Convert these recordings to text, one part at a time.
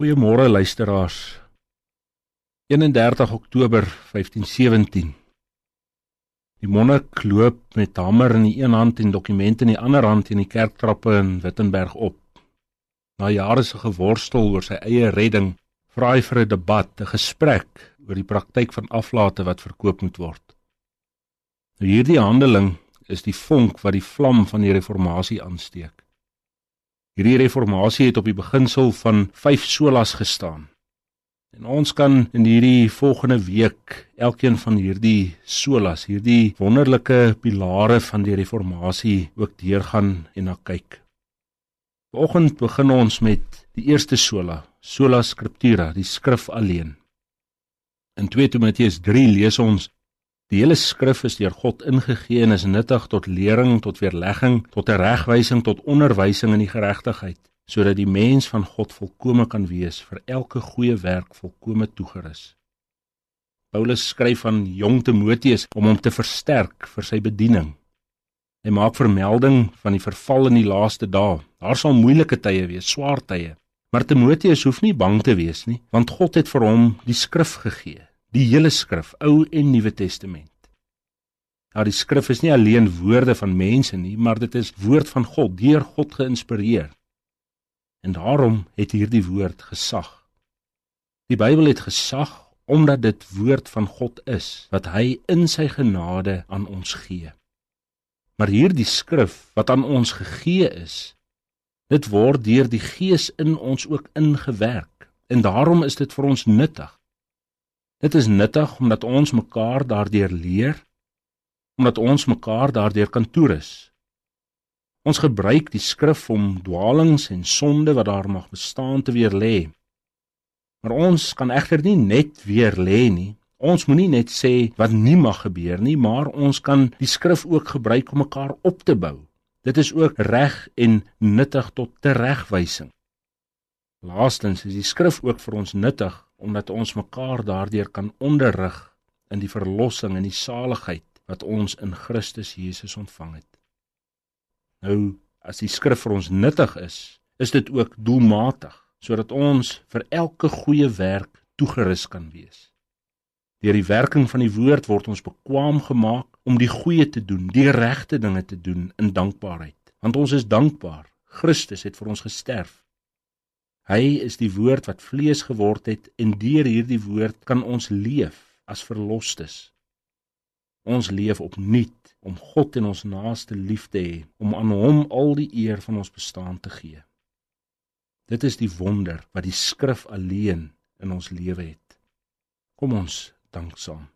Goeiemôre luisteraars. 31 Oktober 1517. Die monnik loop met hamer in die een hand en dokumente in die ander hand in die kerktrappe in Wittenberg op. Na jare se geworstel oor sy eie redding, vra hy vir 'n debat, 'n gesprek oor die praktyk van aflate wat verkoop moet word. Nou hierdie handeling is die vonk wat die vlam van die reformatie aansteek. Hierdie reformatie het op die beginsel van 5 solas gestaan. En ons kan in hierdie volgende week elkeen van hierdie solas, hierdie wonderlike pilare van die reformatie ook deurgaan en na kyk. Vanoggend begin ons met die eerste sola, sola scriptura, die skrif alleen. In 2 Timoteus 3 lees ons Die hele skrif is deur God ingegee en is nuttig tot lering, tot weerlegging, tot regwysing, tot onderwysing in die geregtigheid, sodat die mens van God volkome kan wees vir elke goeie werk volkome toegerus. Paulus skryf aan jong Timoteus om hom te versterk vir sy bediening. Hy maak vermelding van die verval in die laaste dae. Daar sal moeilike tye wees, swaar tye. Maar Timoteus hoef nie bang te wees nie, want God het vir hom die skrif gegee die hele skrif, Ou en Nuwe Testament. Nou die skrif is nie alleen woorde van mense nie, maar dit is woord van God, deur God geïnspireer. En daarom het hierdie woord gesag. Die Bybel het gesag omdat dit woord van God is wat hy in sy genade aan ons gee. Maar hierdie skrif wat aan ons gegee is, dit word deur die Gees in ons ook ingewerk en daarom is dit vir ons nuttig. Dit is nuttig omdat ons mekaar daardeur leer, omdat ons mekaar daardeur kan toerus. Ons gebruik die skrif om dwaalings en sonde wat daar mag bestaan te weer lê. Maar ons kan egter nie net weer lê nie. Ons moenie net sê wat nie mag gebeur nie, maar ons kan die skrif ook gebruik om mekaar op te bou. Dit is ook reg en nuttig tot teregwysing. Laastens is die skrif ook vir ons nuttig omdat ons mekaar daardeur kan onderrig in die verlossing en die saligheid wat ons in Christus Jesus ontvang het. Nou, as die skrif vir ons nuttig is, is dit ook doelmatig sodat ons vir elke goeie werk toegerus kan wees. Deur die werking van die woord word ons bekwam gemaak om die goeie te doen, die regte dinge te doen in dankbaarheid, want ons is dankbaar. Christus het vir ons gesterf Hy is die woord wat vlees geword het en deur hierdie woord kan ons leef as verlosstes. Ons leef opnuut om God en ons naaste lief te hê, om aan hom al die eer van ons bestaan te gee. Dit is die wonder wat die skrif alleen in ons lewe het. Kom ons danksaam.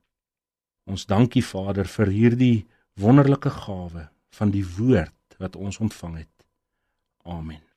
Ons dankie Vader vir hierdie wonderlike gawe van die woord wat ons ontvang het. Amen.